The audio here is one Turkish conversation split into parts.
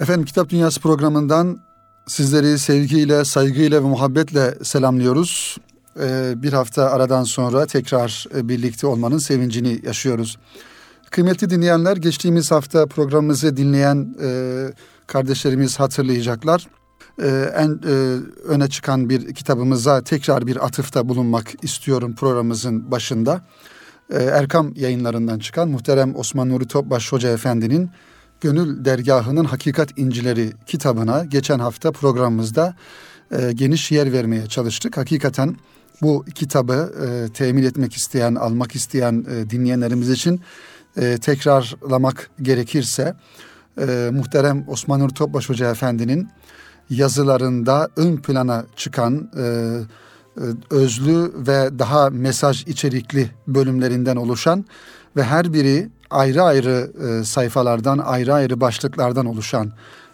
Efendim Kitap Dünyası programından sizleri sevgiyle, saygıyla ve muhabbetle selamlıyoruz. Ee, bir hafta aradan sonra tekrar e, birlikte olmanın sevincini yaşıyoruz. Kıymetli dinleyenler, geçtiğimiz hafta programımızı dinleyen e, kardeşlerimiz hatırlayacaklar. E, en e, öne çıkan bir kitabımıza tekrar bir atıfta bulunmak istiyorum programımızın başında. E, Erkam yayınlarından çıkan muhterem Osman Nuri Topbaş Hoca Efendi'nin Gönül Dergahı'nın Hakikat İncileri kitabına geçen hafta programımızda e, geniş yer vermeye çalıştık. Hakikaten bu kitabı e, temin etmek isteyen, almak isteyen e, dinleyenlerimiz için e, tekrarlamak gerekirse e, muhterem Osman Nur Topbaş Hoca Efendi'nin yazılarında ön plana çıkan e, e, özlü ve daha mesaj içerikli bölümlerinden oluşan ve her biri ayrı ayrı e, sayfalardan, ayrı ayrı başlıklardan oluşan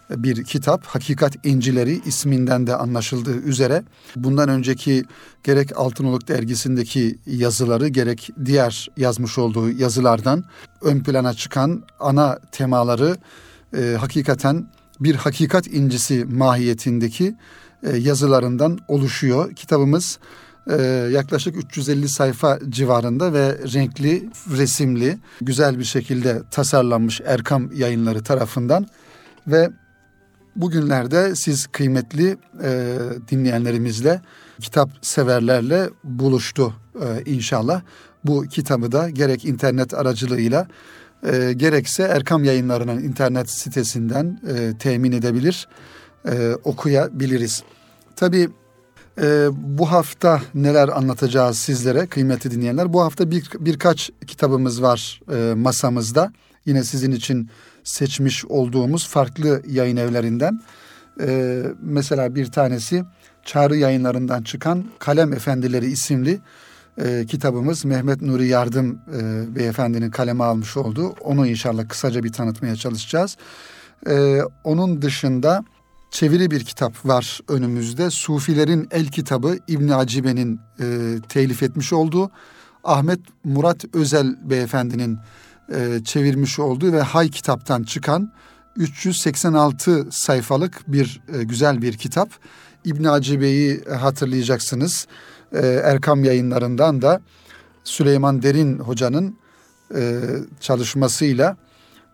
bir kitap. Hakikat İncileri isminden de anlaşıldığı üzere bundan önceki gerek Altınoluk dergisindeki yazıları gerek diğer yazmış olduğu yazılardan ön plana çıkan ana temaları e, hakikaten bir hakikat incisi mahiyetindeki e, yazılarından oluşuyor. Kitabımız e, yaklaşık 350 sayfa civarında ve renkli, resimli, güzel bir şekilde tasarlanmış Erkam yayınları tarafından ve bugünlerde siz kıymetli e, dinleyenlerimizle, kitap severlerle buluştu e, inşallah. Bu kitabı da gerek internet aracılığıyla e, gerekse Erkam Yayınları'nın internet sitesinden e, temin edebilir, e, okuyabiliriz. Tabii e, bu hafta neler anlatacağız sizlere kıymetli dinleyenler? Bu hafta bir, birkaç kitabımız var e, masamızda. Yine sizin için seçmiş olduğumuz farklı yayın evlerinden. E, mesela bir tanesi Çağrı yayınlarından çıkan Kalem Efendileri isimli e, kitabımız Mehmet Nuri Yardım e, beyefendinin kaleme almış olduğu. Onu inşallah kısaca bir tanıtmaya çalışacağız. E, onun dışında çeviri bir kitap var önümüzde. Sufilerin El Kitabı İbn Acibe'nin e, telif etmiş olduğu Ahmet Murat Özel beyefendinin e, çevirmiş olduğu ve Hay kitaptan çıkan 386 sayfalık bir e, güzel bir kitap. İbn Acibe'yi hatırlayacaksınız. E, Erkam yayınlarından da Süleyman Derin hocanın e, çalışmasıyla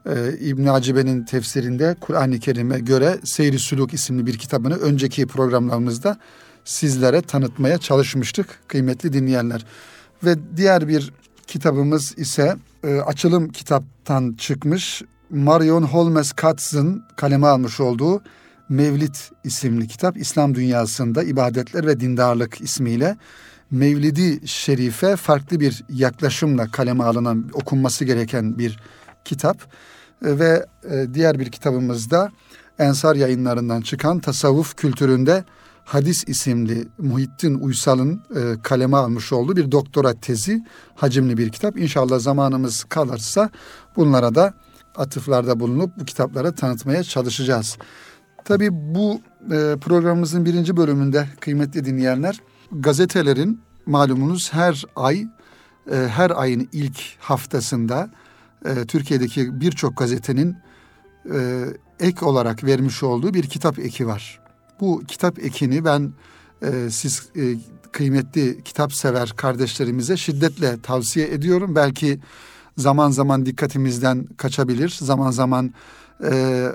e, İbn Acibe'nin tefsirinde Kur'an-ı Kerim'e göre Seyri Süluk isimli bir kitabını önceki programlarımızda sizlere tanıtmaya çalışmıştık kıymetli dinleyenler. Ve diğer bir kitabımız ise e, açılım kitaptan çıkmış Marion Holmes Katz'ın kaleme almış olduğu Mevlid isimli kitap İslam dünyasında ibadetler ve dindarlık ismiyle Mevlidi Şerife farklı bir yaklaşımla kaleme alınan okunması gereken bir kitap ve e, diğer bir kitabımızda Ensar yayınlarından çıkan tasavvuf kültüründe Hadis isimli Muhittin Uysal'ın e, kaleme almış olduğu bir doktora tezi hacimli bir kitap. İnşallah zamanımız kalırsa bunlara da atıflarda bulunup bu kitaplara tanıtmaya çalışacağız. Tabii bu e, programımızın birinci bölümünde kıymetli dinleyenler gazetelerin malumunuz her ay e, her ayın ilk haftasında e, Türkiye'deki birçok gazetenin e, ek olarak vermiş olduğu bir kitap eki var. Bu kitap ekini ben e, siz e, kıymetli kitap sever kardeşlerimize şiddetle tavsiye ediyorum. Belki zaman zaman dikkatimizden kaçabilir, zaman zaman e,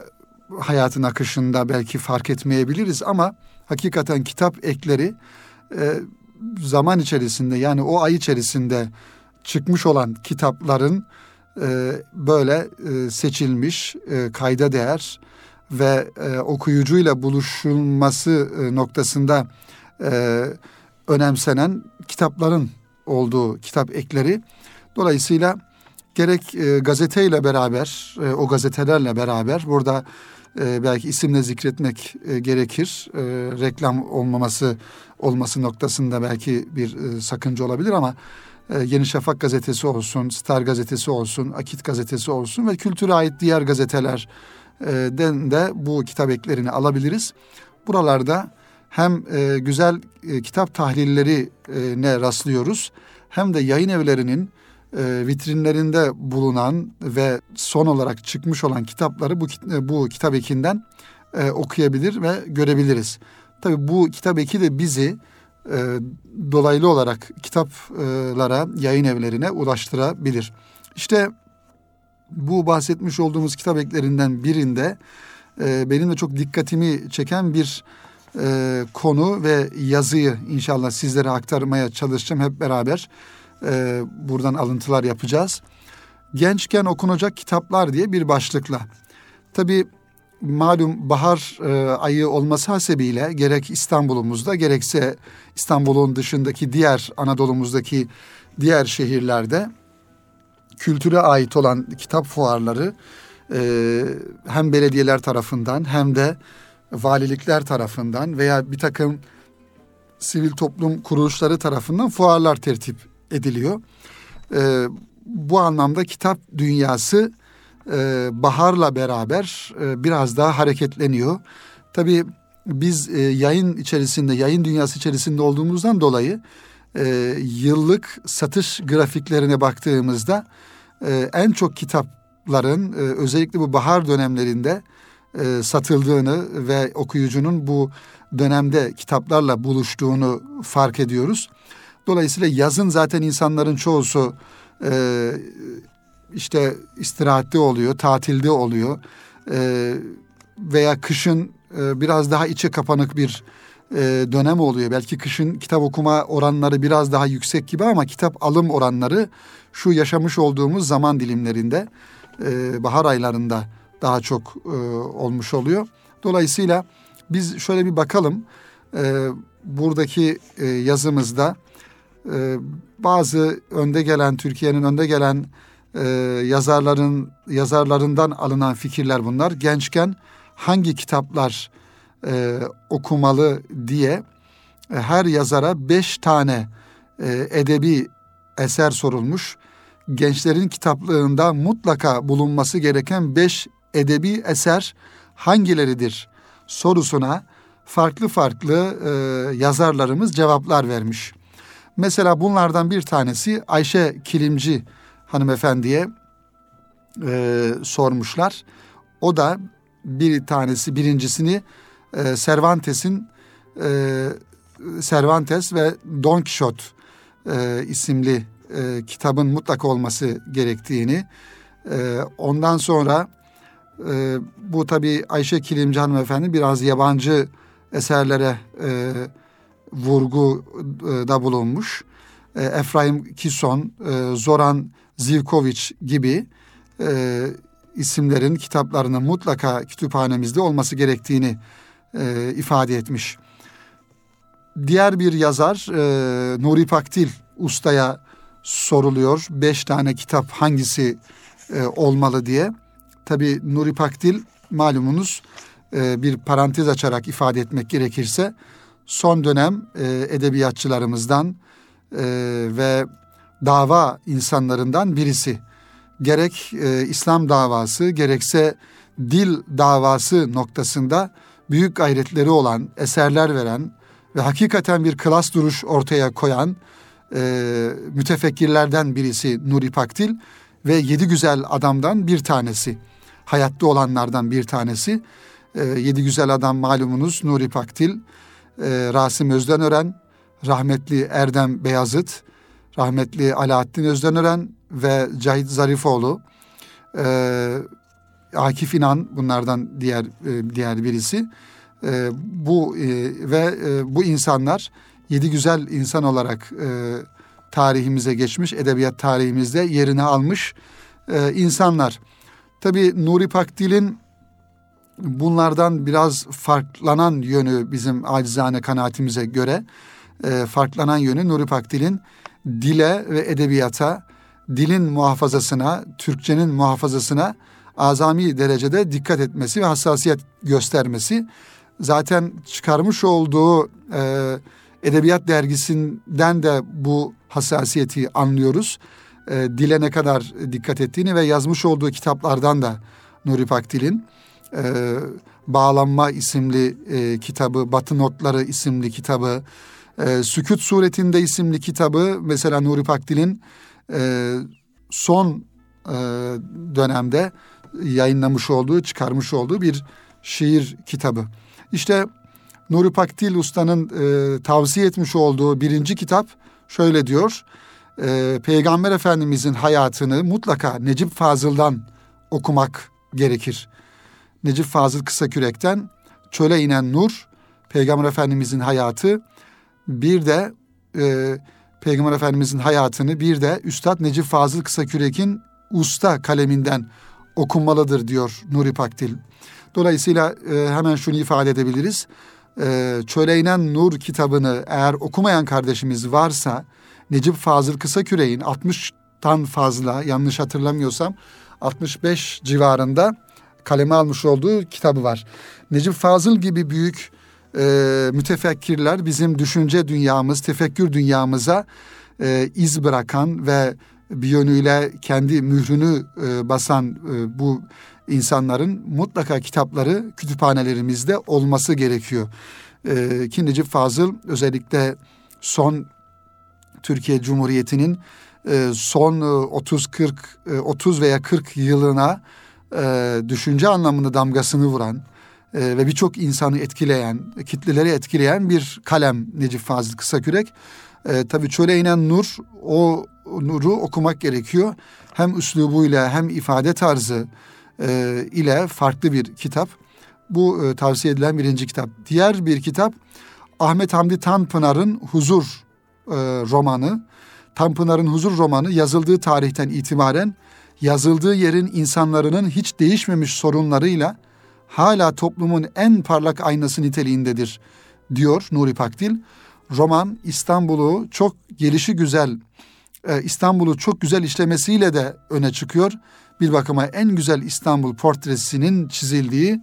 hayatın akışında belki fark etmeyebiliriz ama hakikaten kitap ekleri e, zaman içerisinde yani o ay içerisinde çıkmış olan kitapların e, böyle e, seçilmiş, e, kayda değer ve okuyucuyla buluşulması noktasında önemsenen kitapların olduğu kitap ekleri. Dolayısıyla gerek gazeteyle beraber, o gazetelerle beraber burada belki isimle zikretmek gerekir. Reklam olmaması olması noktasında belki bir e, sakınca olabilir ama e, Yeni Şafak gazetesi olsun, Star gazetesi olsun, Akit gazetesi olsun ve kültüre ait diğer gazetelerden de bu kitap eklerini alabiliriz. Buralarda hem e, güzel e, kitap tahlilleri ne rastlıyoruz hem de yayın evlerinin e, vitrinlerinde bulunan ve son olarak çıkmış olan kitapları bu bu kitap ekinden e, okuyabilir ve görebiliriz. Tabi bu kitap eki de bizi e, dolaylı olarak kitaplara, yayın evlerine ulaştırabilir. İşte bu bahsetmiş olduğumuz kitap eklerinden birinde e, benim de çok dikkatimi çeken bir e, konu ve yazıyı inşallah sizlere aktarmaya çalışacağım hep beraber. E, buradan alıntılar yapacağız. Gençken okunacak kitaplar diye bir başlıkla. Tabii malum bahar e, ayı olması hasebiyle gerek İstanbul'umuzda gerekse İstanbul'un dışındaki diğer Anadolu'muzdaki diğer şehirlerde kültüre ait olan kitap fuarları e, hem belediyeler tarafından hem de valilikler tarafından veya bir takım sivil toplum kuruluşları tarafından fuarlar tertip ediliyor. E, bu anlamda kitap dünyası e, baharla beraber e, biraz daha hareketleniyor. Tabii biz e, yayın içerisinde, yayın dünyası içerisinde olduğumuzdan dolayı e, yıllık satış grafiklerine baktığımızda e, en çok kitapların e, özellikle bu bahar dönemlerinde e, satıldığını ve okuyucunun bu dönemde kitaplarla buluştuğunu fark ediyoruz. Dolayısıyla yazın zaten insanların çoğusu e, işte istirahatte oluyor, tatilde oluyor e, veya kışın e, biraz daha içe kapanık bir e, dönem oluyor. Belki kışın kitap okuma oranları biraz daha yüksek gibi ama kitap alım oranları şu yaşamış olduğumuz zaman dilimlerinde e, bahar aylarında daha çok e, olmuş oluyor. Dolayısıyla biz şöyle bir bakalım e, buradaki e, yazımızda e, bazı önde gelen Türkiye'nin önde gelen e, yazarların yazarlarından alınan fikirler bunlar. Gençken hangi kitaplar e, okumalı diye e, her yazara beş tane e, edebi eser sorulmuş. Gençlerin kitaplığında mutlaka bulunması gereken beş edebi eser hangileridir sorusuna farklı farklı e, yazarlarımız cevaplar vermiş. Mesela bunlardan bir tanesi Ayşe Kilimci hanımefendiye e, sormuşlar. O da bir tanesi birincisini e, Cervantes'in e, Cervantes ve Don Quixote e, isimli e, kitabın mutlaka olması gerektiğini e, ondan sonra e, bu tabi Ayşe Kilimci hanımefendi biraz yabancı eserlere e, vurgu da bulunmuş. E, Efraim Kison, e, Zoran Zivkovic gibi e, isimlerin kitaplarının mutlaka kütüphanemizde olması gerektiğini e, ifade etmiş. Diğer bir yazar e, Nuri Pakdil ustaya soruluyor. Beş tane kitap hangisi e, olmalı diye. Tabi Nuri Pakdil malumunuz e, bir parantez açarak ifade etmek gerekirse son dönem e, edebiyatçılarımızdan e, ve dava insanlarından birisi. Gerek e, İslam davası gerekse dil davası noktasında büyük gayretleri olan, eserler veren ve hakikaten bir klas duruş ortaya koyan e, mütefekkirlerden birisi Nuri Pakdil ve yedi güzel adamdan bir tanesi. Hayatta olanlardan bir tanesi. E, yedi güzel adam malumunuz Nuri Pakdil, e, Rasim Özdenören, rahmetli Erdem Beyazıt, rahmetli Alaaddin Özdenören ve Cahit Zarifoğlu. E, Akif İnan bunlardan diğer e, diğer birisi. E, bu e, ve e, bu insanlar yedi güzel insan olarak e, tarihimize geçmiş, edebiyat tarihimizde yerini almış e, insanlar. Tabi Nuri Pakdil'in bunlardan biraz farklanan yönü bizim acizane kanaatimize göre e, farklanan yönü Nuri Pakdil'in dile ve edebiyata, dilin muhafazasına, Türkçenin muhafazasına azami derecede dikkat etmesi ve hassasiyet göstermesi. Zaten çıkarmış olduğu e, edebiyat dergisinden de bu hassasiyeti anlıyoruz. E, dile ne kadar dikkat ettiğini ve yazmış olduğu kitaplardan da Nuri Pakdil'in e, Bağlanma isimli e, kitabı, Batı Notları isimli kitabı, e, Sükut Suretinde isimli kitabı mesela Nuri Pakdil'in e, son e, dönemde yayınlamış olduğu, çıkarmış olduğu bir şiir kitabı. İşte Nuri Pakdil Usta'nın e, tavsiye etmiş olduğu birinci kitap şöyle diyor. E, Peygamber Efendimizin hayatını mutlaka Necip Fazıl'dan okumak gerekir. Necip Fazıl Kısakürek'ten Çöle inen Nur, Peygamber Efendimizin hayatı, bir de e, Peygamber Efendimizin hayatını bir de Üstad Necip Fazıl Kısakürek'in usta kaleminden okunmalıdır diyor Nuri Pakdil. Dolayısıyla e, hemen şunu ifade edebiliriz. E, Çöleynen Nur kitabını eğer okumayan kardeşimiz varsa Necip Fazıl Kısakürek'in 60'tan fazla yanlış hatırlamıyorsam 65 civarında kaleme almış olduğu kitabı var. Necip Fazıl gibi büyük e, mütefekkirler bizim düşünce dünyamız, tefekkür dünyamıza e, iz bırakan ve bir yönüyle kendi mührünü e, basan e, bu insanların mutlaka kitapları kütüphanelerimizde olması gerekiyor. E, ki Fazıl özellikle son Türkiye Cumhuriyeti'nin e, son 30-40 e, 30 veya 40 yılına e, düşünce anlamında damgasını vuran e, ve birçok insanı etkileyen, kitleleri etkileyen bir kalem Necip Fazıl Kısakürek. E, tabii çöle inen nur, o nuru okumak gerekiyor. Hem üslubuyla hem ifade tarzı e, ile farklı bir kitap. Bu e, tavsiye edilen birinci kitap. Diğer bir kitap Ahmet Hamdi Tanpınar'ın Huzur e, romanı. Tanpınar'ın Huzur romanı yazıldığı tarihten itibaren yazıldığı yerin insanların hiç değişmemiş sorunlarıyla hala toplumun en parlak aynası niteliğindedir diyor Nuri Pakdil. Roman İstanbul'u çok gelişi güzel, e, İstanbul'u çok güzel işlemesiyle de öne çıkıyor. Bir bakıma en güzel İstanbul portresinin çizildiği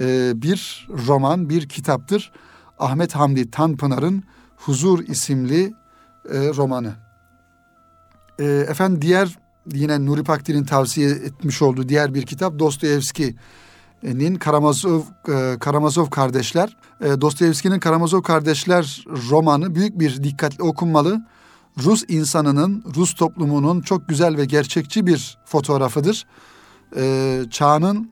e, bir roman, bir kitaptır. Ahmet Hamdi Tanpınar'ın Huzur isimli e, romanı. Efendim diğer yine Nuri Pakdil'in tavsiye etmiş olduğu diğer bir kitap Dostoyevski'nin Karamazov e, Karamazov kardeşler. E, Dostoyevski'nin Karamazov kardeşler romanı büyük bir dikkatle okunmalı. Rus insanının, Rus toplumunun çok güzel ve gerçekçi bir fotoğrafıdır. E, çağının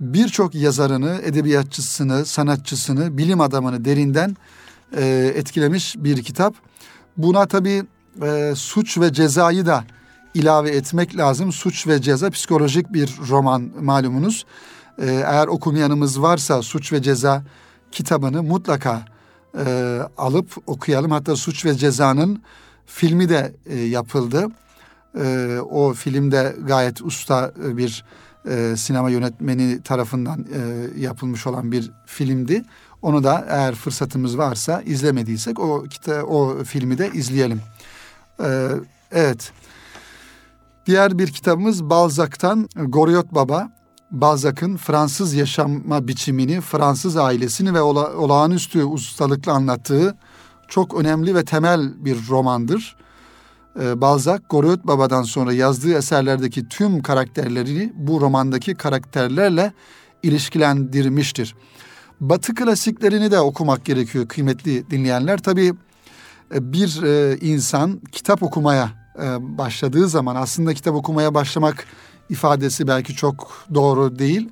birçok yazarını, edebiyatçısını, sanatçısını, bilim adamını derinden etkilemiş bir kitap. Buna tabii suç ve cezayı da ilave etmek lazım. Suç ve Ceza psikolojik bir roman malumunuz. Ee, eğer okumayanımız varsa Suç ve Ceza kitabını mutlaka e, alıp okuyalım. Hatta Suç ve Ceza'nın filmi de e, yapıldı. E, o filmde gayet usta bir e, sinema yönetmeni tarafından e, yapılmış olan bir filmdi. Onu da eğer fırsatımız varsa izlemediysek o kita o filmi de izleyelim. E, evet. Diğer bir kitabımız Balzac'tan Goriot Baba. Balzac'ın Fransız yaşama biçimini, Fransız ailesini ve ola, olağanüstü ustalıkla anlattığı çok önemli ve temel bir romandır. Ee, Balzac, Goriot Baba'dan sonra yazdığı eserlerdeki tüm karakterlerini bu romandaki karakterlerle ilişkilendirmiştir. Batı klasiklerini de okumak gerekiyor kıymetli dinleyenler. Tabii e, bir e, insan kitap okumaya e, başladığı zaman aslında kitap okumaya başlamak ifadesi belki çok doğru değil.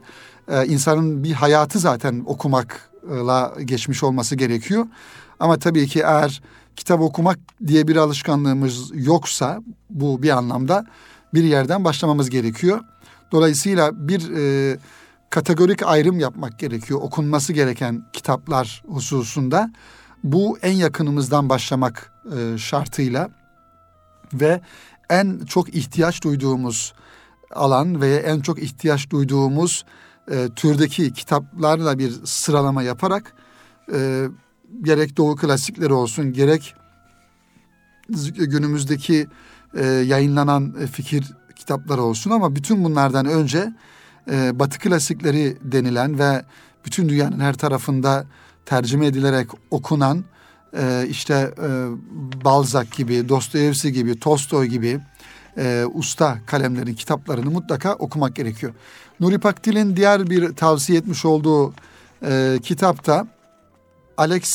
E, insanın bir hayatı zaten okumakla geçmiş olması gerekiyor. Ama tabii ki eğer kitap okumak diye bir alışkanlığımız yoksa bu bir anlamda bir yerden başlamamız gerekiyor. Dolayısıyla bir e, kategorik ayrım yapmak gerekiyor okunması gereken kitaplar hususunda. Bu en yakınımızdan başlamak e, şartıyla ve en çok ihtiyaç duyduğumuz alan ve en çok ihtiyaç duyduğumuz e, türdeki kitaplarla bir sıralama yaparak e, gerek Doğu klasikleri olsun gerek günümüzdeki e, yayınlanan fikir kitapları olsun ama bütün bunlardan önce e, Batı klasikleri denilen ve bütün dünyanın her tarafında tercüme edilerek okunan e, işte e, Balzac gibi, Dostoyevski gibi, Tolstoy gibi e, usta kalemlerin kitaplarını mutlaka okumak gerekiyor. Nuri Pakdil'in diğer bir tavsiye etmiş olduğu e, kitapta Alex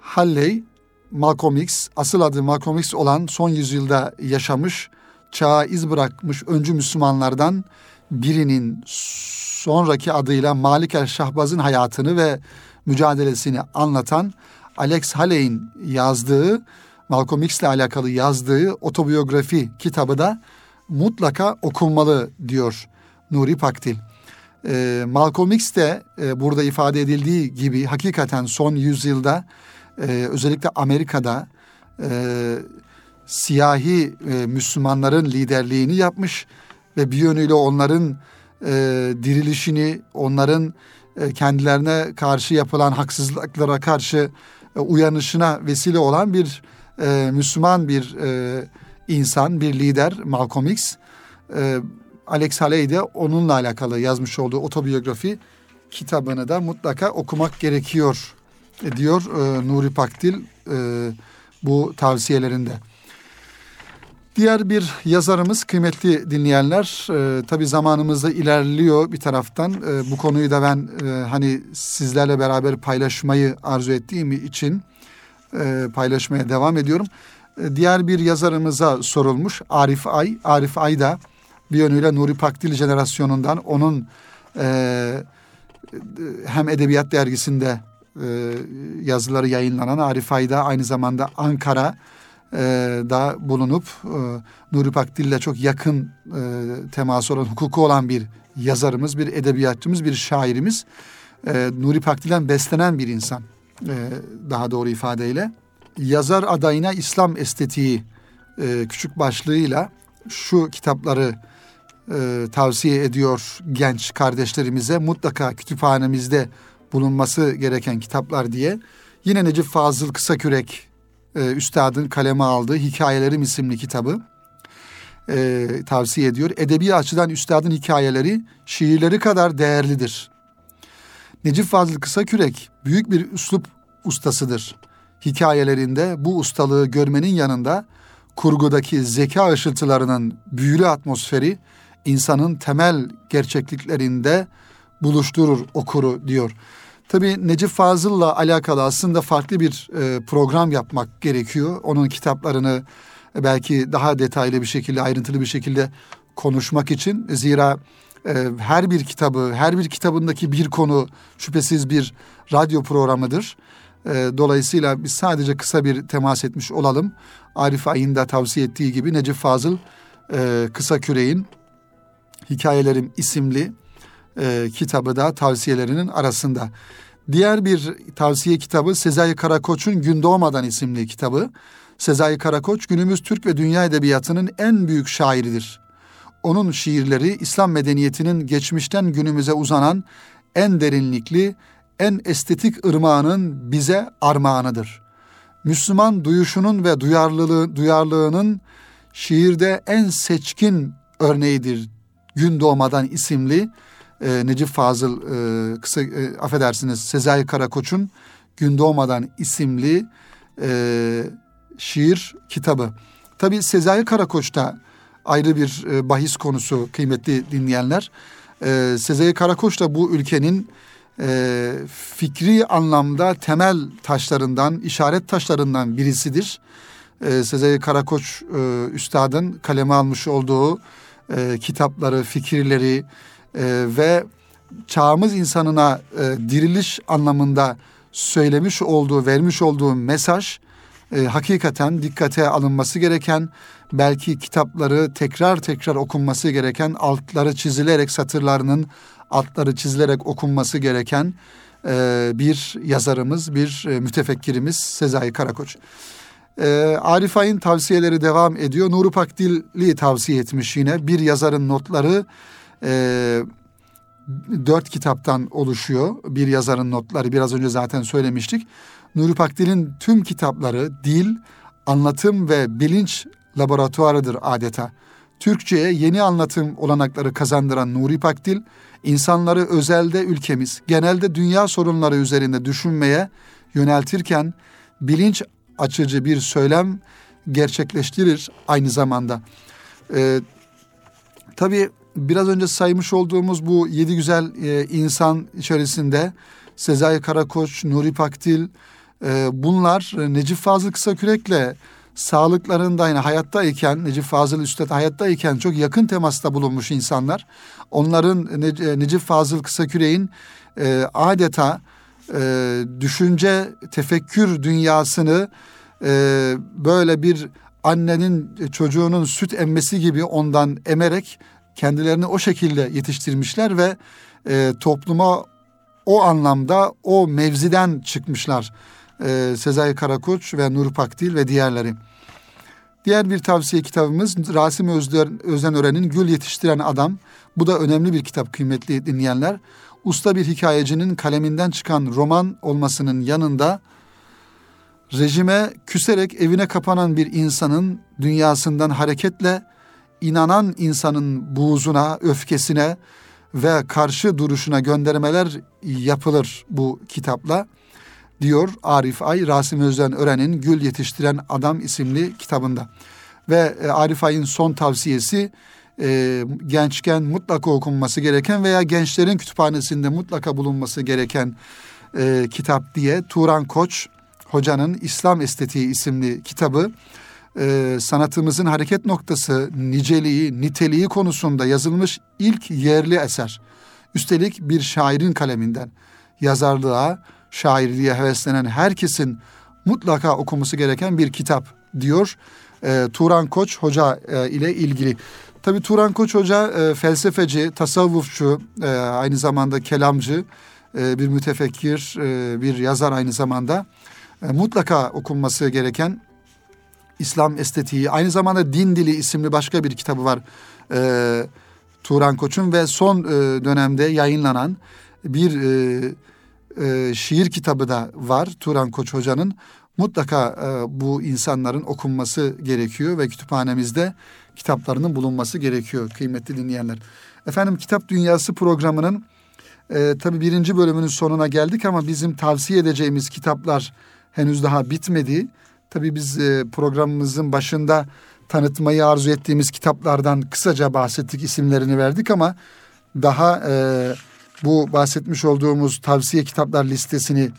Halley, Malcolm X, asıl adı Malcolm X olan son yüzyılda yaşamış çağa iz bırakmış öncü Müslümanlardan birinin sonraki adıyla Malik el Şahbaz'ın hayatını ve mücadelesini anlatan Alex Haley'in yazdığı Malcolm X ile alakalı yazdığı otobiyografi kitabı da mutlaka okunmalı diyor Nuri Pakdil. E, Malcolm X de e, burada ifade edildiği gibi hakikaten son yüzyılda e, özellikle Amerika'da e, siyahi e, Müslümanların liderliğini yapmış ve bir yönüyle onların e, dirilişini, onların e, kendilerine karşı yapılan haksızlıklara karşı e, uyanışına vesile olan bir e, Müslüman bir e, insan, bir lider Malcolm X. E, Alex Haley de onunla alakalı yazmış olduğu otobiyografi kitabını da mutlaka okumak gerekiyor diyor e, Nuri Pakdil e, bu tavsiyelerinde. Diğer bir yazarımız kıymetli dinleyenler e, tabi zamanımızda ilerliyor bir taraftan e, bu konuyu da ben e, hani sizlerle beraber paylaşmayı arzu ettiğim için e, paylaşmaya devam ediyorum. E, diğer bir yazarımıza sorulmuş Arif Ay. Arif Ay da bir yönüyle Nuri Pakdil jenerasyonundan onun e, hem Edebiyat Dergisi'nde e, yazıları yayınlanan Arif Ayda aynı zamanda Ankara e, da bulunup e, Nuri Pakdil'le çok yakın e, teması olan, hukuku olan bir yazarımız, bir edebiyatçımız, bir şairimiz. E, Nuri Pakdil'den beslenen bir insan daha doğru ifadeyle. Yazar adayına İslam estetiği e, küçük başlığıyla şu kitapları e, tavsiye ediyor genç kardeşlerimize mutlaka kütüphanemizde bulunması gereken kitaplar diye. Yine Necip Fazıl Kısakürek e, üstadın kaleme aldığı Hikayelerim isimli kitabı e, tavsiye ediyor. Edebi açıdan üstadın hikayeleri şiirleri kadar değerlidir. Necip Fazıl Kısakürek büyük bir üslup ustasıdır. Hikayelerinde bu ustalığı görmenin yanında kurgudaki zeka ışıltılarının büyülü atmosferi insanın temel gerçekliklerinde buluşturur okuru diyor. Tabii Necip Fazıl'la alakalı aslında farklı bir e, program yapmak gerekiyor. Onun kitaplarını belki daha detaylı bir şekilde, ayrıntılı bir şekilde konuşmak için. Zira e, her bir kitabı, her bir kitabındaki bir konu şüphesiz bir radyo programıdır. E, dolayısıyla biz sadece kısa bir temas etmiş olalım. Arif Ay'ın da tavsiye ettiği gibi Necip Fazıl e, Kısa Küreğin Hikayelerim isimli e, kitabı da tavsiyelerinin arasında. Diğer bir tavsiye kitabı Sezai Karakoç'un Gün Doğmadan isimli kitabı. Sezai Karakoç günümüz Türk ve dünya edebiyatının en büyük şairidir. Onun şiirleri İslam medeniyetinin geçmişten günümüze uzanan en derinlikli, en estetik ırmağının bize armağanıdır. Müslüman duyuşunun ve duyarlılığı, duyarlılığının şiirde en seçkin örneğidir. Gün Doğmadan isimli e, Necip Fazıl e, kısa e, affedersiniz Sezai Karakoç'un Gün Doğmadan isimli e, şiir kitabı. Tabi Sezai Karakoç da ayrı bir e, bahis konusu kıymetli dinleyenler. E, Sezai Karakoç da bu ülkenin e, fikri anlamda temel taşlarından, işaret taşlarından birisidir. Sezai Karakoç üstadın kaleme almış olduğu kitapları, fikirleri, ve çağımız insanına diriliş anlamında söylemiş olduğu, vermiş olduğu mesaj hakikaten dikkate alınması gereken, belki kitapları tekrar tekrar okunması gereken, altları çizilerek satırlarının altları çizilerek okunması gereken e, bir yazarımız, bir e, mütefekkirimiz Sezai Karakoç. E, Arif Ay'ın tavsiyeleri devam ediyor. Nuri Pakdil'i tavsiye etmiş yine. Bir yazarın notları e, dört kitaptan oluşuyor. Bir yazarın notları biraz önce zaten söylemiştik. Nuri Pakdil'in tüm kitapları dil, anlatım ve bilinç laboratuvarıdır adeta. Türkçe'ye yeni anlatım olanakları kazandıran Nuri Pakdil, insanları özelde ülkemiz, genelde dünya sorunları üzerinde düşünmeye yöneltirken bilinç açıcı bir söylem gerçekleştirir aynı zamanda. Ee, tabii biraz önce saymış olduğumuz bu yedi güzel e, insan içerisinde Sezai Karakoç, Nuri Pakdil, e, bunlar Necip Fazıl Kısakürek'le sağlıklarında yani hayattayken Necip Fazıl Üstad hayattayken çok yakın temasta bulunmuş insanlar. Onların Necip Fazıl Kısaküre'in e, adeta e, düşünce, tefekkür dünyasını e, böyle bir annenin çocuğunun süt emmesi gibi ondan emerek kendilerini o şekilde yetiştirmişler ve e, topluma o anlamda o mevziden çıkmışlar. E, Sezai Karakoç ve Nur Pakdil ve diğerleri. Diğer bir tavsiye kitabımız Rasim Özden Ören'in Gül Yetiştiren Adam. Bu da önemli bir kitap kıymetli dinleyenler. Usta bir hikayecinin kaleminden çıkan roman olmasının yanında rejime küserek evine kapanan bir insanın dünyasından hareketle inanan insanın buğzuna, öfkesine ve karşı duruşuna göndermeler yapılır bu kitapla diyor Arif Ay Rasim Özden Ören'in Gül Yetiştiren Adam isimli kitabında. Ve e, Arif Ay'ın son tavsiyesi e, gençken mutlaka okunması gereken veya gençlerin kütüphanesinde mutlaka bulunması gereken e, kitap diye Turan Koç hocanın İslam Estetiği isimli kitabı e, sanatımızın hareket noktası, niceliği, niteliği konusunda yazılmış ilk yerli eser. Üstelik bir şairin kaleminden yazarlığa, şairliğe heveslenen herkesin mutlaka okuması gereken bir kitap diyor e, Turan Koç Hoca e, ile ilgili. Tabii Turan Koç Hoca e, felsefeci, tasavvufçu, e, aynı zamanda kelamcı, e, bir mütefekkir, e, bir yazar aynı zamanda. E, mutlaka okunması gereken İslam estetiği, aynı zamanda Din Dili isimli başka bir kitabı var. E, Turan Koç'un ve son e, dönemde yayınlanan bir e, e, şiir kitabı da var Turan Koç Hoca'nın. Mutlaka e, bu insanların okunması gerekiyor ve kütüphanemizde kitaplarının bulunması gerekiyor kıymetli dinleyenler. Efendim Kitap Dünyası programının e, tabi birinci bölümünün sonuna geldik ama bizim tavsiye edeceğimiz kitaplar henüz daha bitmedi. Tabi biz e, programımızın başında tanıtmayı arzu ettiğimiz kitaplardan kısaca bahsettik, isimlerini verdik ama daha e, bu bahsetmiş olduğumuz tavsiye kitaplar listesini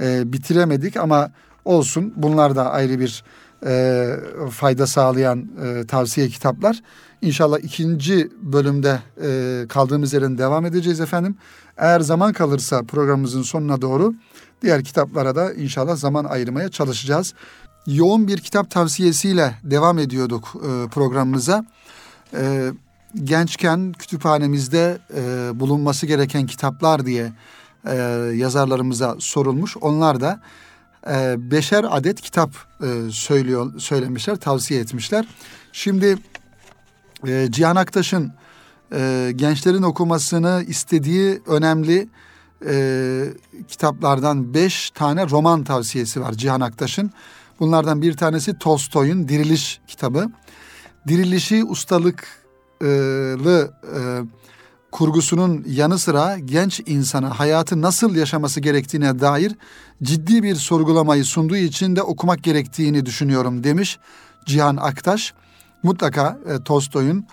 e, bitiremedik ama olsun bunlar da ayrı bir e, fayda sağlayan e, tavsiye kitaplar. İnşallah ikinci bölümde e, kaldığımız yerden devam edeceğiz efendim. Eğer zaman kalırsa programımızın sonuna doğru diğer kitaplara da inşallah zaman ayırmaya çalışacağız. Yoğun bir kitap tavsiyesiyle devam ediyorduk e, programımıza. E, gençken kütüphanemizde e, bulunması gereken kitaplar diye e, yazarlarımıza sorulmuş. Onlar da e, beşer adet kitap e, söylüyor söylemişler, tavsiye etmişler. Şimdi e, Cihan Aktaş'ın e, gençlerin okumasını istediği önemli e, kitaplardan beş tane roman tavsiyesi var Cihan Aktaş'ın. Bunlardan bir tanesi Tolstoy'un Diriliş kitabı. Dirilişi ustalıklı e, kurgusunun yanı sıra genç insana hayatı nasıl yaşaması gerektiğine dair ciddi bir sorgulamayı sunduğu için de okumak gerektiğini düşünüyorum demiş Cihan Aktaş. Mutlaka e, Tolstoy'un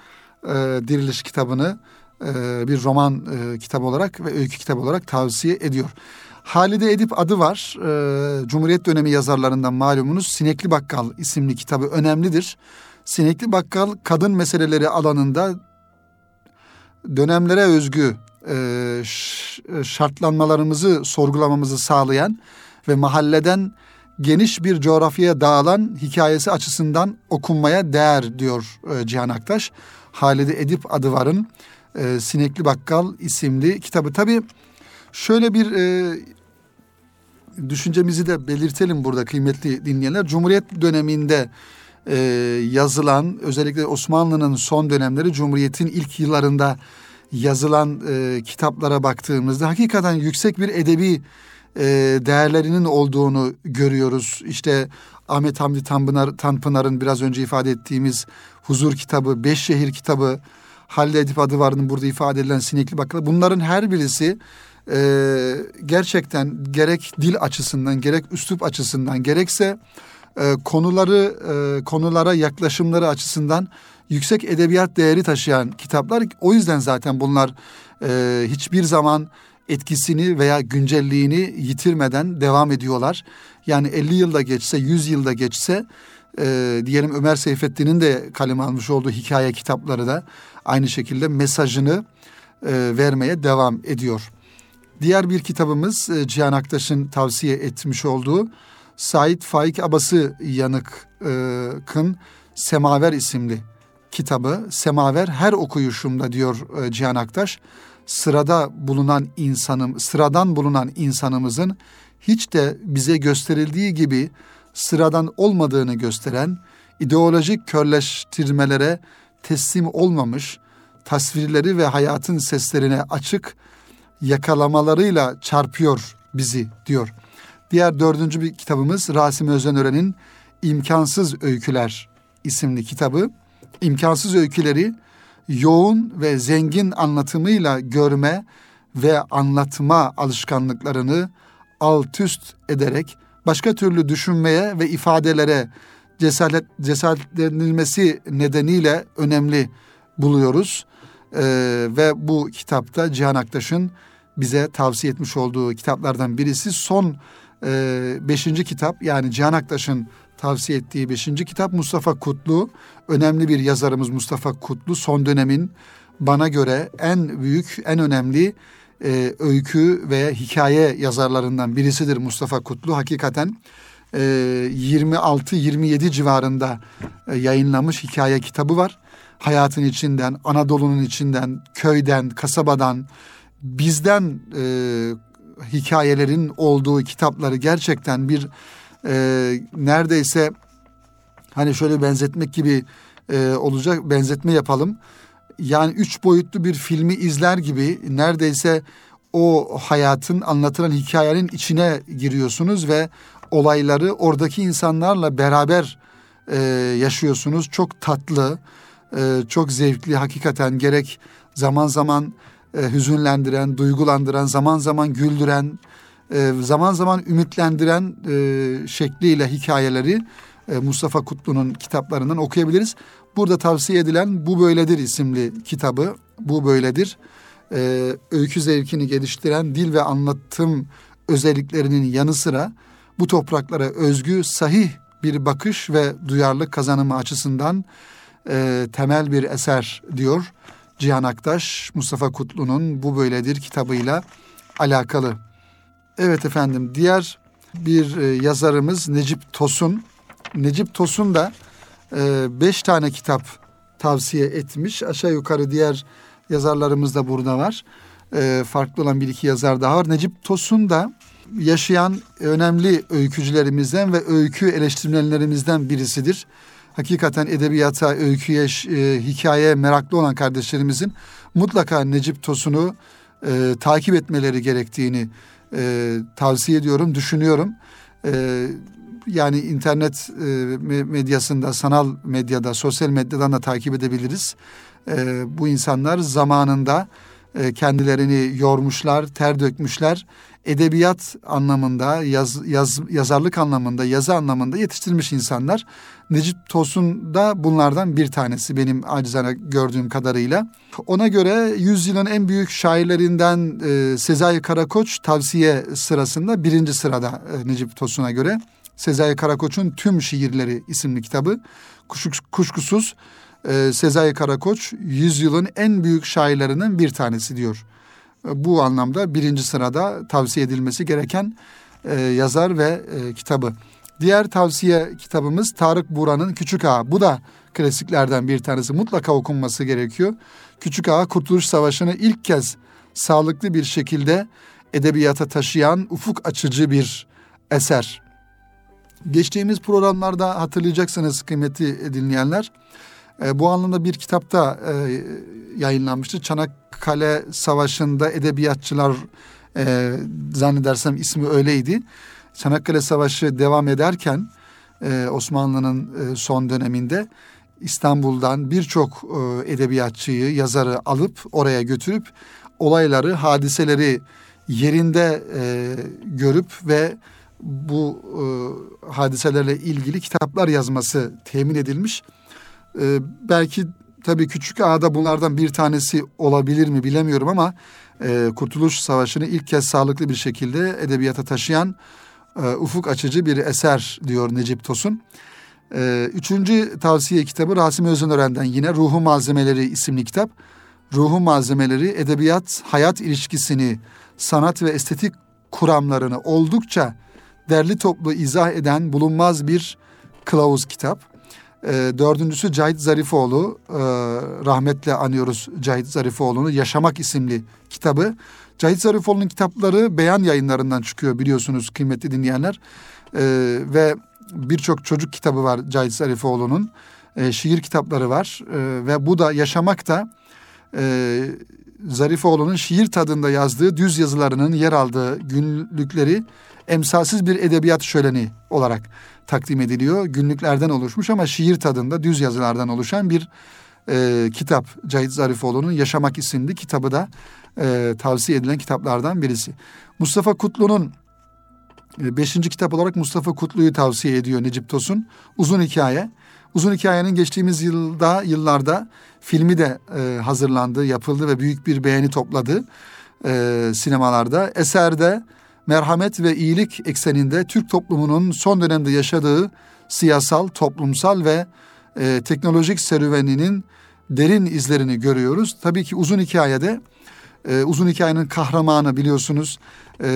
e, Diriliş kitabını e, bir roman e, kitabı olarak ve öykü kitabı olarak tavsiye ediyor. Halide Edip adı var. E, Cumhuriyet dönemi yazarlarından malumunuz Sinekli Bakkal isimli kitabı önemlidir. Sinekli Bakkal kadın meseleleri alanında dönemlere özgü e, şartlanmalarımızı sorgulamamızı sağlayan ve mahalleden geniş bir coğrafyaya dağılan hikayesi açısından okunmaya değer diyor e, Cihan Aktaş. Halide Edip adı varın e, Sinekli Bakkal isimli kitabı. Tabii şöyle bir e, düşüncemizi de belirtelim burada kıymetli dinleyenler. Cumhuriyet döneminde e, yazılan özellikle Osmanlı'nın son dönemleri Cumhuriyet'in ilk yıllarında yazılan e, kitaplara baktığımızda hakikaten yüksek bir edebi e, değerlerinin olduğunu görüyoruz. İşte Ahmet Hamdi Tanpınar, Tanpınar'ın biraz önce ifade ettiğimiz Huzur kitabı, Beş Şehir kitabı, Halide Edip adı varının burada ifade edilen Sinekli Bakkal. Bunların her birisi e, gerçekten gerek dil açısından, gerek üslup açısından, gerekse e, konuları e, konulara yaklaşımları açısından yüksek edebiyat değeri taşıyan kitaplar. O yüzden zaten bunlar e, hiçbir zaman etkisini veya güncelliğini yitirmeden devam ediyorlar. Yani 50 yılda geçse, 100 yılda geçse diyelim Ömer Seyfettin'in de kaleme almış olduğu hikaye kitapları da aynı şekilde mesajını vermeye devam ediyor. Diğer bir kitabımız Cihan Aktaş'ın tavsiye etmiş olduğu Said Faik Abası Yanık'ın Semaver isimli kitabı. Semaver her okuyuşumda diyor e, Cihan Aktaş. Sırada bulunan insanım, sıradan bulunan insanımızın hiç de bize gösterildiği gibi sıradan olmadığını gösteren ideolojik körleştirmelere teslim olmamış, tasvirleri ve hayatın seslerine açık yakalamalarıyla çarpıyor bizi diyor. Diğer dördüncü bir kitabımız Rasim Özenören'in İmkansız Öyküler isimli kitabı. İmkansız öyküleri yoğun ve zengin anlatımıyla görme ve anlatma alışkanlıklarını alt üst ederek başka türlü düşünmeye ve ifadelere cesaret cesaretlenilmesi nedeniyle önemli buluyoruz. Ee, ve bu kitapta Cihan Aktaş'ın bize tavsiye etmiş olduğu kitaplardan birisi son e, beşinci kitap yani Cihan Aktaş'ın tavsiye ettiği beşinci kitap Mustafa Kutlu. Önemli bir yazarımız Mustafa Kutlu son dönemin bana göre en büyük en önemli e, öykü ve hikaye yazarlarından birisidir Mustafa Kutlu. Hakikaten e, 26-27 civarında e, yayınlamış hikaye kitabı var. Hayatın içinden, Anadolu'nun içinden, köyden, kasabadan, bizden e, hikayelerin olduğu kitapları gerçekten bir e, neredeyse hani şöyle benzetmek gibi e, olacak benzetme yapalım. Yani üç boyutlu bir filmi izler gibi neredeyse o hayatın anlatılan hikayenin içine giriyorsunuz ve olayları oradaki insanlarla beraber e, yaşıyorsunuz. Çok tatlı, e, çok zevkli hakikaten gerek zaman zaman e, hüzünlendiren, duygulandıran, zaman zaman güldüren, e, zaman zaman ümitlendiren e, şekliyle hikayeleri e, Mustafa Kutlu'nun kitaplarından okuyabiliriz. Burada tavsiye edilen Bu Böyledir isimli kitabı. Bu Böyledir. E, öykü zevkini geliştiren dil ve anlatım özelliklerinin yanı sıra bu topraklara özgü sahih bir bakış ve duyarlılık kazanımı açısından e, temel bir eser diyor. Cihan Aktaş, Mustafa Kutlu'nun Bu Böyledir kitabıyla alakalı. Evet efendim diğer bir e, yazarımız Necip Tosun. Necip Tosun da e, beş tane kitap tavsiye etmiş. Aşağı yukarı diğer yazarlarımız da burada var. E, farklı olan bir iki yazar daha var. Necip Tosun da yaşayan önemli öykücülerimizden ve öykü eleştirmenlerimizden birisidir hakikaten edebiyata, öyküye, e, hikayeye meraklı olan kardeşlerimizin mutlaka Necip Tosun'u e, takip etmeleri gerektiğini e, tavsiye ediyorum, düşünüyorum. E, yani internet e, medyasında, sanal medyada, sosyal medyadan da takip edebiliriz. E, bu insanlar zamanında e, kendilerini yormuşlar, ter dökmüşler edebiyat anlamında, yaz, yaz, yazarlık anlamında, yazı anlamında yetiştirilmiş insanlar. Necip Tosun da bunlardan bir tanesi benim acizane gördüğüm kadarıyla. Ona göre yüzyılın en büyük şairlerinden e, Sezai Karakoç tavsiye sırasında birinci sırada e, Necip Tosun'a göre. Sezai Karakoç'un Tüm Şiirleri isimli kitabı kuşkusuz e, Sezai Karakoç yüzyılın en büyük şairlerinden bir tanesi diyor bu anlamda birinci sırada tavsiye edilmesi gereken e, yazar ve e, kitabı. Diğer tavsiye kitabımız Tarık Buran'ın Küçük Ağa. Bu da klasiklerden bir tanesi. Mutlaka okunması gerekiyor. Küçük Ağa Kurtuluş Savaşı'nı ilk kez sağlıklı bir şekilde edebiyata taşıyan ufuk açıcı bir eser. Geçtiğimiz programlarda hatırlayacaksınız kıymetli dinleyenler. E, bu anlamda bir kitapta e, yayınlanmıştı. Çanakkale Savaşı'nda edebiyatçılar e, zannedersem ismi öyleydi. Çanakkale Savaşı devam ederken e, Osmanlı'nın e, son döneminde İstanbul'dan birçok e, edebiyatçıyı, yazarı alıp oraya götürüp olayları, hadiseleri yerinde e, görüp ve bu e, hadiselerle ilgili kitaplar yazması temin edilmiş. E, belki tabii Küçük Ağa'da bunlardan bir tanesi olabilir mi bilemiyorum ama e, Kurtuluş Savaşı'nı ilk kez sağlıklı bir şekilde edebiyata taşıyan e, ufuk açıcı bir eser diyor Necip Tosun. Ee, üçüncü tavsiye kitabı Rasim Özönören'den yine Ruhu Malzemeleri isimli kitap. Ruhu Malzemeleri edebiyat hayat ilişkisini sanat ve estetik kuramlarını oldukça derli toplu izah eden bulunmaz bir kılavuz kitap. E, dördüncüsü Cahit Zarifoğlu, e, rahmetle anıyoruz Cahit Zarifoğlu'nu. Yaşamak isimli kitabı. Cahit Zarifoğlu'nun kitapları beyan yayınlarından çıkıyor biliyorsunuz kıymetli dinleyenler. E, ve birçok çocuk kitabı var Cahit Zarifoğlu'nun. E, şiir kitapları var e, ve bu da Yaşamak da e, Zarifoğlu'nun şiir tadında yazdığı düz yazılarının yer aldığı günlükleri emsalsiz bir edebiyat şöleni olarak takdim ediliyor. Günlüklerden oluşmuş ama şiir tadında düz yazılardan oluşan bir e, kitap. Cahit Zarifoğlu'nun Yaşamak isimli kitabı da e, tavsiye edilen kitaplardan birisi. Mustafa Kutlu'nun e, beşinci kitap olarak Mustafa Kutlu'yu tavsiye ediyor Necip Tosun. Uzun hikaye. Uzun hikayenin geçtiğimiz yılda yıllarda filmi de e, hazırlandı, yapıldı ve büyük bir beğeni topladı e, sinemalarda. Eserde merhamet ve iyilik ekseninde Türk toplumunun son dönemde yaşadığı siyasal, toplumsal ve e, teknolojik serüveninin derin izlerini görüyoruz. Tabii ki uzun hikayede e, uzun hikayenin kahramanı biliyorsunuz e,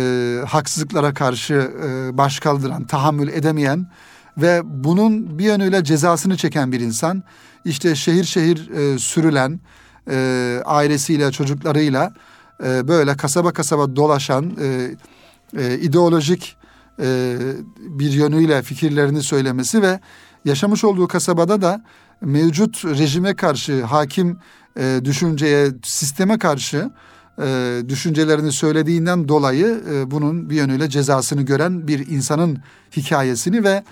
haksızlıklara karşı e, baş tahammül edemeyen ve bunun bir yönüyle cezasını çeken bir insan. İşte şehir şehir e, sürülen e, ailesiyle, çocuklarıyla e, böyle kasaba kasaba dolaşan e, e, ideolojik e, bir yönüyle fikirlerini söylemesi ve yaşamış olduğu kasabada da mevcut rejime karşı hakim e, düşünceye, sisteme karşı e, düşüncelerini söylediğinden dolayı e, bunun bir yönüyle cezasını gören bir insanın hikayesini ve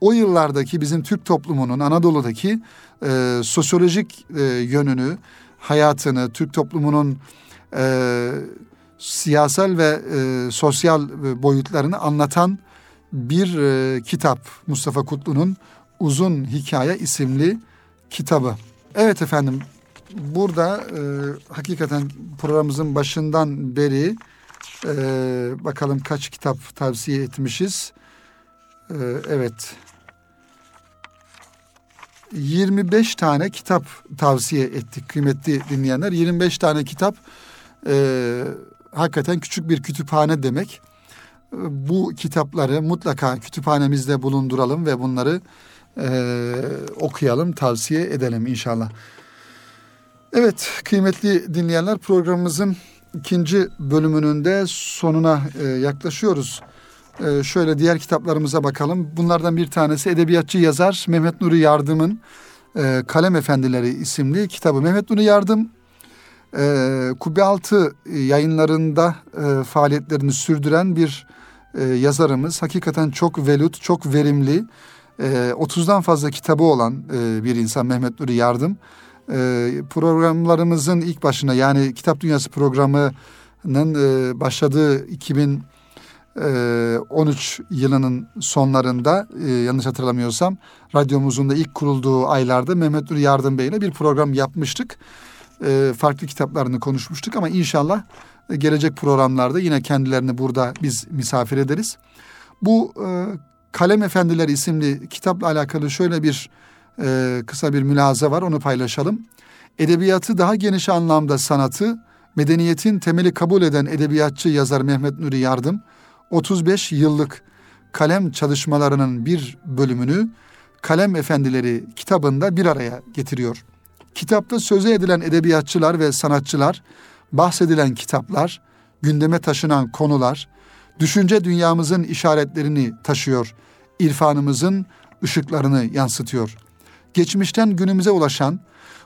o yıllardaki bizim Türk toplumunun Anadolu'daki e, sosyolojik e, yönünü, hayatını, Türk toplumunun e, siyasal ve e, sosyal e, boyutlarını anlatan bir e, kitap Mustafa Kutlu'nun Uzun Hikaye isimli kitabı. Evet efendim burada e, hakikaten programımızın başından beri e, bakalım kaç kitap tavsiye etmişiz. E, evet 25 tane kitap tavsiye ettik kıymetli dinleyenler. 25 tane kitap e, hakikaten küçük bir kütüphane demek. Bu kitapları mutlaka kütüphanemizde bulunduralım ve bunları e, okuyalım, tavsiye edelim inşallah. Evet kıymetli dinleyenler programımızın ikinci bölümünün de sonuna e, yaklaşıyoruz. E, şöyle diğer kitaplarımıza bakalım. Bunlardan bir tanesi edebiyatçı yazar Mehmet Nuri Yardım'ın e, Kalem Efendileri isimli kitabı. Mehmet Nuri Yardım e, Kubbe yayınlarında e, faaliyetlerini sürdüren bir e, yazarımız. Hakikaten çok velut, çok verimli, e, 30'dan fazla kitabı olan e, bir insan Mehmet Nuri Yardım. E, programlarımızın ilk başına yani Kitap Dünyası programının e, başladığı 2013 e, yılının sonlarında e, yanlış hatırlamıyorsam radyomuzun da ilk kurulduğu aylarda Mehmet Nuri Yardım Bey ile bir program yapmıştık e, farklı kitaplarını konuşmuştuk ama inşallah e, gelecek programlarda yine kendilerini burada biz misafir ederiz. Bu e, Kalem Efendiler isimli kitapla alakalı şöyle bir e, kısa bir mülaza var onu paylaşalım. Edebiyatı daha geniş anlamda sanatı, medeniyetin temeli kabul eden edebiyatçı yazar Mehmet Nuri Yardım 35 yıllık kalem çalışmalarının bir bölümünü Kalem Efendileri kitabında bir araya getiriyor. Kitapta söze edilen edebiyatçılar ve sanatçılar, bahsedilen kitaplar, gündeme taşınan konular, düşünce dünyamızın işaretlerini taşıyor, irfanımızın ışıklarını yansıtıyor. Geçmişten günümüze ulaşan,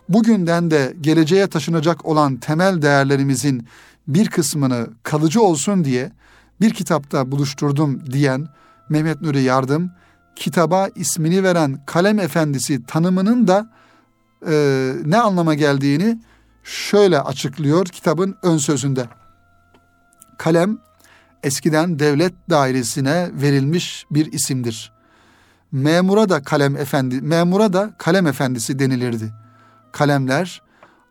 bugünden de geleceğe taşınacak olan temel değerlerimizin bir kısmını kalıcı olsun diye bir kitapta buluşturdum diyen Mehmet Nuri Yardım, kitaba ismini veren Kalem Efendisi tanımının da e, ne anlama geldiğini şöyle açıklıyor kitabın ön sözünde. Kalem eskiden devlet dairesine verilmiş bir isimdir. Memura da kalem efendi, memura da kalem efendisi denilirdi. Kalemler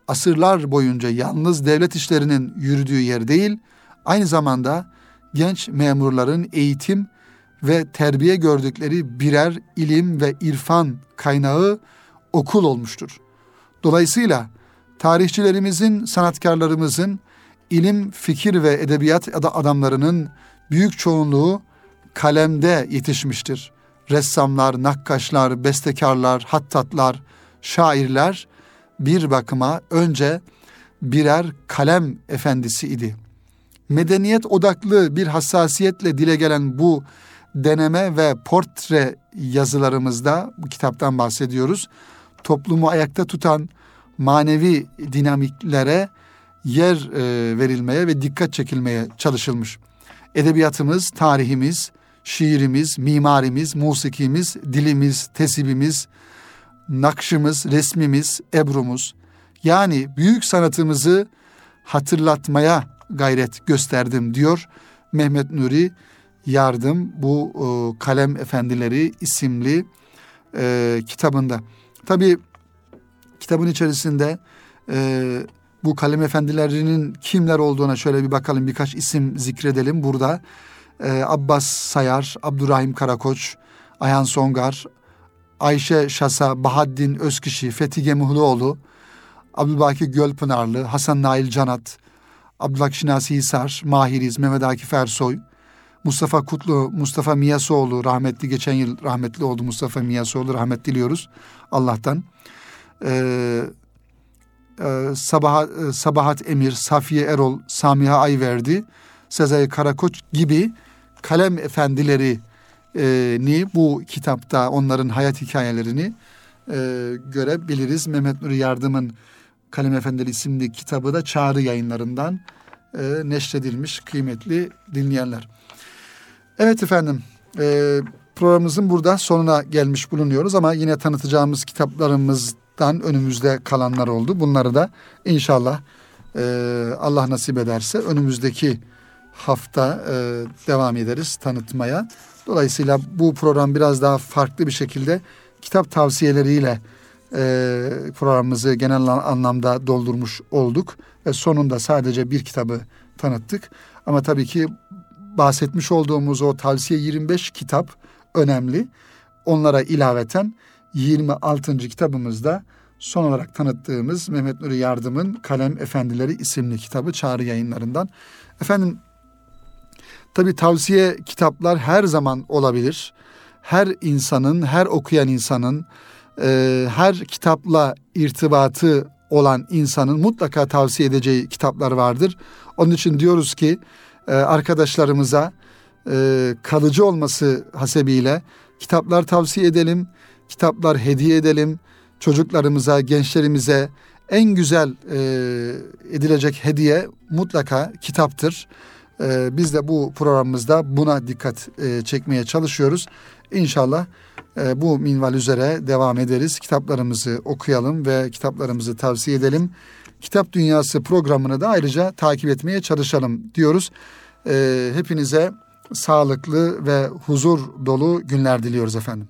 asırlar boyunca yalnız devlet işlerinin yürüdüğü yer değil, aynı zamanda genç memurların eğitim ve terbiye gördükleri birer ilim ve irfan kaynağı okul olmuştur. Dolayısıyla tarihçilerimizin, sanatkarlarımızın, ilim, fikir ve edebiyat adamlarının büyük çoğunluğu kalemde yetişmiştir. Ressamlar, nakkaşlar, bestekarlar, hattatlar, şairler bir bakıma önce birer kalem efendisi idi. Medeniyet odaklı bir hassasiyetle dile gelen bu deneme ve portre yazılarımızda bu kitaptan bahsediyoruz. Toplumu ayakta tutan manevi dinamiklere yer e, verilmeye ve dikkat çekilmeye çalışılmış. Edebiyatımız, tarihimiz, şiirimiz, mimarimiz, musikimiz, dilimiz, tesibimiz, nakşımız, resmimiz, ebrumuz yani büyük sanatımızı hatırlatmaya gayret gösterdim diyor Mehmet Nuri Yardım bu e, Kalem Efendileri isimli e, kitabında. Tabi kitabın içerisinde e, bu kalem efendilerinin kimler olduğuna şöyle bir bakalım birkaç isim zikredelim burada. E, Abbas Sayar, Abdurrahim Karakoç, Ayhan Songar, Ayşe Şasa, Bahaddin Özkişi, Fethi Gemuhluoğlu, Abdülbaki Gölpınarlı, Hasan Nail Canat, Abdülhak Şinasi Hisar, Mahiriz, Mehmet Akif Ersoy, Mustafa Kutlu, Mustafa Miyasoğlu rahmetli geçen yıl rahmetli oldu Mustafa Miyasoğlu rahmet diliyoruz Allah'tan. Ee, e, Sabahat, e, Sabahat Emir, Safiye Erol, Samiha Ayverdi, Sezai Karakoç gibi kalem efendileri e, ni bu kitapta onların hayat hikayelerini e, görebiliriz. Mehmet Nuri Yardım'ın Kalem Efendileri isimli kitabı da Çağrı yayınlarından e, neşredilmiş kıymetli dinleyenler. Evet efendim e, programımızın burada sonuna gelmiş bulunuyoruz ama yine tanıtacağımız kitaplarımızdan önümüzde kalanlar oldu. Bunları da inşallah e, Allah nasip ederse önümüzdeki hafta e, devam ederiz tanıtmaya. Dolayısıyla bu program biraz daha farklı bir şekilde kitap tavsiyeleriyle e, programımızı genel anlamda doldurmuş olduk. Ve sonunda sadece bir kitabı tanıttık. Ama tabii ki bahsetmiş olduğumuz o tavsiye 25 kitap önemli. Onlara ilaveten 26. kitabımızda son olarak tanıttığımız Mehmet Nuri Yardım'ın Kalem Efendileri isimli kitabı Çağrı yayınlarından. Efendim tabi tavsiye kitaplar her zaman olabilir. Her insanın, her okuyan insanın, e, her kitapla irtibatı olan insanın mutlaka tavsiye edeceği kitaplar vardır. Onun için diyoruz ki arkadaşlarımıza e, kalıcı olması hasebiyle kitaplar tavsiye edelim, kitaplar hediye edelim, çocuklarımıza, gençlerimize en güzel e, edilecek hediye mutlaka kitaptır. E, biz de bu programımızda buna dikkat e, çekmeye çalışıyoruz. İnşallah e, bu minval üzere devam ederiz. Kitaplarımızı okuyalım ve kitaplarımızı tavsiye edelim. Kitap Dünyası programını da ayrıca takip etmeye çalışalım diyoruz. E, hepinize sağlıklı ve huzur dolu günler diliyoruz efendim.